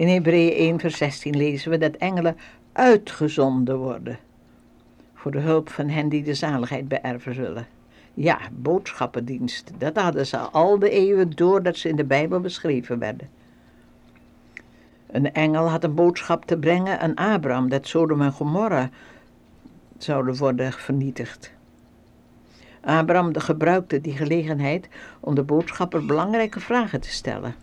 In Hebreeën 1 vers 16 lezen we dat engelen uitgezonden worden voor de hulp van hen die de zaligheid beërven zullen. Ja, boodschappendienst, dat hadden ze al de eeuwen door dat ze in de Bijbel beschreven werden. Een engel had een boodschap te brengen aan Abraham dat Sodom en Gomorra zouden worden vernietigd. Abraham gebruikte die gelegenheid om de boodschapper belangrijke vragen te stellen.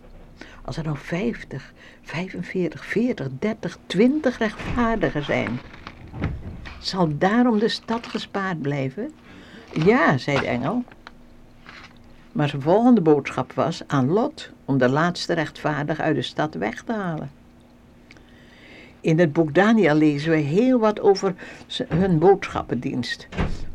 Als er nou 50, 45, 40, 30, 20 rechtvaardigen zijn, zal daarom de stad gespaard blijven? Ja, zei de engel. Maar zijn volgende boodschap was aan Lot om de laatste rechtvaardig uit de stad weg te halen. In het boek Daniel lezen we heel wat over hun boodschappendienst.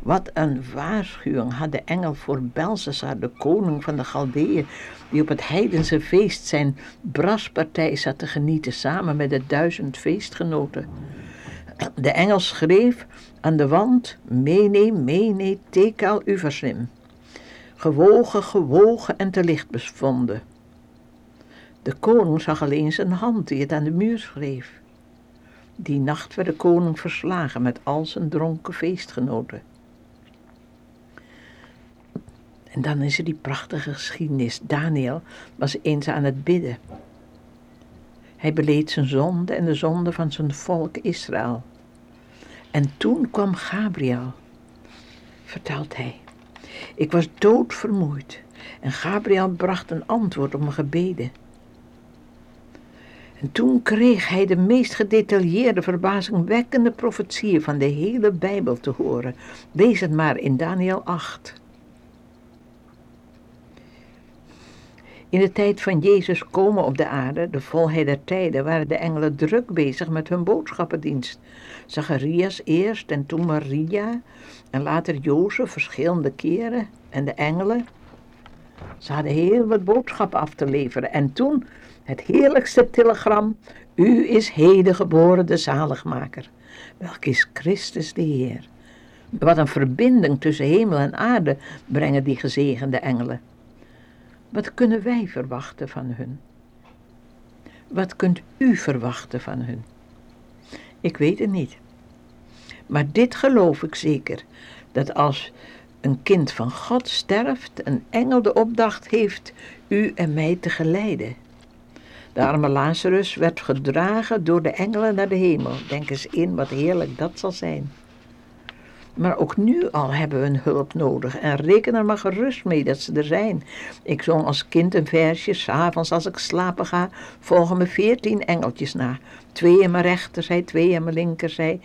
Wat een waarschuwing had de engel voor Belshazzar, de koning van de Galdeeën, die op het heidense feest zijn braspartij zat te genieten samen met de duizend feestgenoten. De engel schreef aan de wand, mene, mene, tekal uverslim. Gewogen, gewogen en te licht bevonden. De koning zag alleen zijn hand die het aan de muur schreef. Die nacht werd de koning verslagen met al zijn dronken feestgenoten. En dan is er die prachtige geschiedenis. Daniel was eens aan het bidden. Hij beleed zijn zonde en de zonde van zijn volk Israël. En toen kwam Gabriel, vertelt hij. Ik was doodvermoeid en Gabriel bracht een antwoord op mijn gebeden. En toen kreeg hij de meest gedetailleerde, verbazingwekkende profetieën van de hele Bijbel te horen. Lees het maar in Daniel 8. In de tijd van Jezus komen op de aarde, de volheid der tijden, waren de engelen druk bezig met hun boodschappendienst. Zacharias eerst en toen Maria en later Jozef verschillende keren en de engelen. Ze hadden heel wat boodschappen af te leveren en toen het heerlijkste telegram, u is heden geboren de zaligmaker, welk is Christus de Heer. Wat een verbinding tussen hemel en aarde brengen die gezegende engelen. Wat kunnen wij verwachten van hun? Wat kunt u verwachten van hun? Ik weet het niet. Maar dit geloof ik zeker: dat als een kind van God sterft, een engel de opdracht heeft u en mij te geleiden. De arme Lazarus werd gedragen door de engelen naar de hemel. Denk eens in wat heerlijk dat zal zijn. Maar ook nu al hebben we een hulp nodig en reken er maar gerust mee dat ze er zijn. Ik zong als kind een versje, s'avonds als ik slapen ga, volgen me veertien engeltjes na. Twee aan mijn rechterzij, twee aan mijn linkerzij,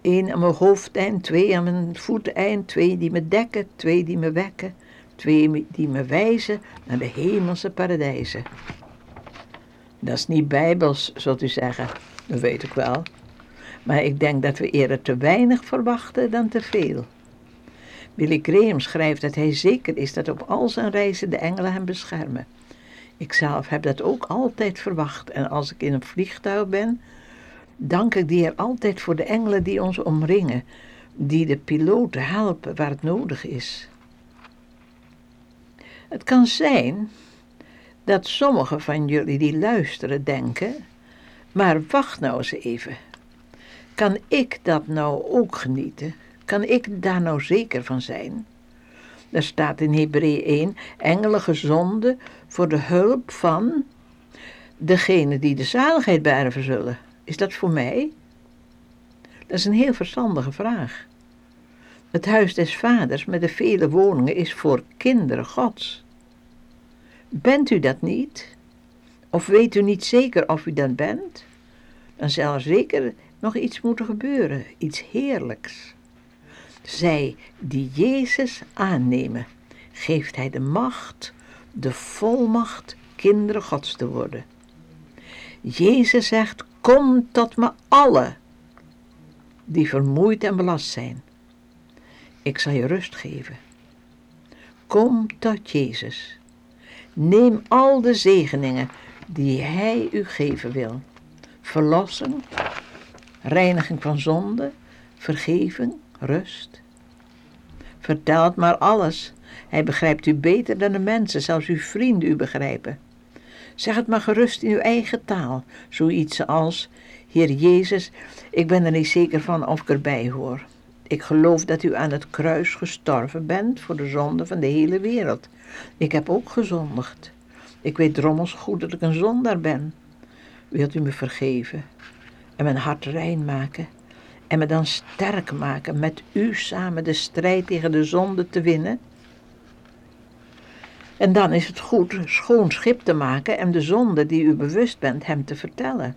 één aan mijn hoofdeind, twee aan mijn voeteind, twee die me dekken, twee die me wekken, twee die me wijzen naar de hemelse paradijzen. Dat is niet bijbels, zult u zeggen. Dat weet ik wel. Maar ik denk dat we eerder te weinig verwachten dan te veel. Billy Graham schrijft dat hij zeker is dat op al zijn reizen de engelen hem beschermen. Ikzelf heb dat ook altijd verwacht en als ik in een vliegtuig ben, dank ik de Heer altijd voor de engelen die ons omringen, die de piloten helpen waar het nodig is. Het kan zijn dat sommigen van jullie die luisteren denken, maar wacht nou eens even. Kan ik dat nou ook genieten? Kan ik daar nou zeker van zijn? Er staat in Hebreeën 1, engelen gezonden voor de hulp van degene die de zaligheid beërven zullen. Is dat voor mij? Dat is een heel verstandige vraag. Het huis des vaders met de vele woningen is voor kinderen gods. Bent u dat niet? Of weet u niet zeker of u dat bent? Dan zal er zeker nog iets moeten gebeuren, iets heerlijks. Zij die Jezus aannemen, geeft Hij de macht, de volmacht kinderen Gods te worden. Jezus zegt, kom tot me alle die vermoeid en belast zijn. Ik zal je rust geven. Kom tot Jezus. Neem al de zegeningen die Hij u geven wil. Verlossing, reiniging van zonde, vergeving, rust. Vertel het maar alles. Hij begrijpt u beter dan de mensen, zelfs uw vrienden u begrijpen. Zeg het maar gerust in uw eigen taal, zoiets als, Heer Jezus, ik ben er niet zeker van of ik erbij hoor. Ik geloof dat u aan het kruis gestorven bent voor de zonde van de hele wereld. Ik heb ook gezondigd. Ik weet drommels goed dat ik een zondaar ben. Wilt u me vergeven en mijn hart rein maken en me dan sterk maken met u samen de strijd tegen de zonde te winnen? En dan is het goed schoon schip te maken en de zonde die u bewust bent hem te vertellen.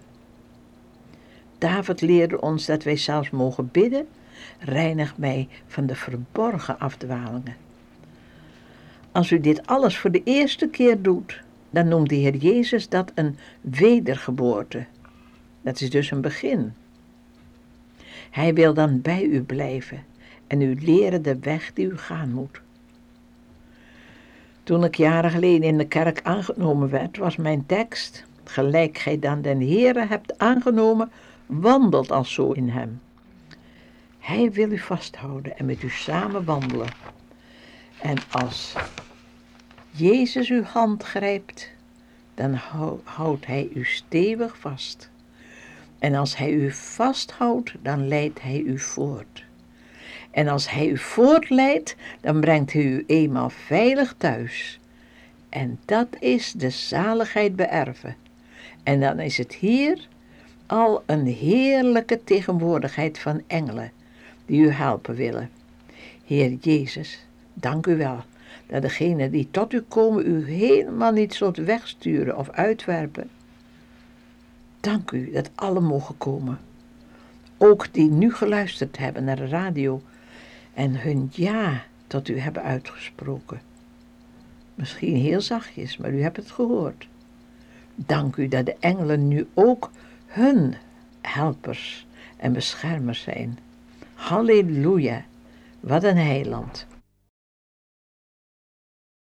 David leerde ons dat wij zelfs mogen bidden, reinig mij van de verborgen afdwalingen. Als u dit alles voor de eerste keer doet, dan noemt de Heer Jezus dat een wedergeboorte. Dat is dus een begin. Hij wil dan bij u blijven en u leren de weg die u gaan moet. Toen ik jaren geleden in de kerk aangenomen werd, was mijn tekst, gelijk gij dan den Heere hebt aangenomen, wandelt als zo in hem. Hij wil u vasthouden en met u samen wandelen. En als Jezus uw hand grijpt, dan houdt hij u stevig vast. En als hij u vasthoudt, dan leidt hij u voort. En als hij u voortleidt, dan brengt hij u eenmaal veilig thuis. En dat is de zaligheid beërven. En dan is het hier al een heerlijke tegenwoordigheid van engelen die u helpen willen. Heer Jezus, dank u wel dat degenen die tot u komen u helemaal niet zult wegsturen of uitwerpen. Dank u dat alle mogen komen. Ook die nu geluisterd hebben naar de radio en hun ja tot u hebben uitgesproken. Misschien heel zachtjes, maar u hebt het gehoord. Dank u dat de engelen nu ook hun helpers en beschermers zijn. Halleluja, wat een heiland.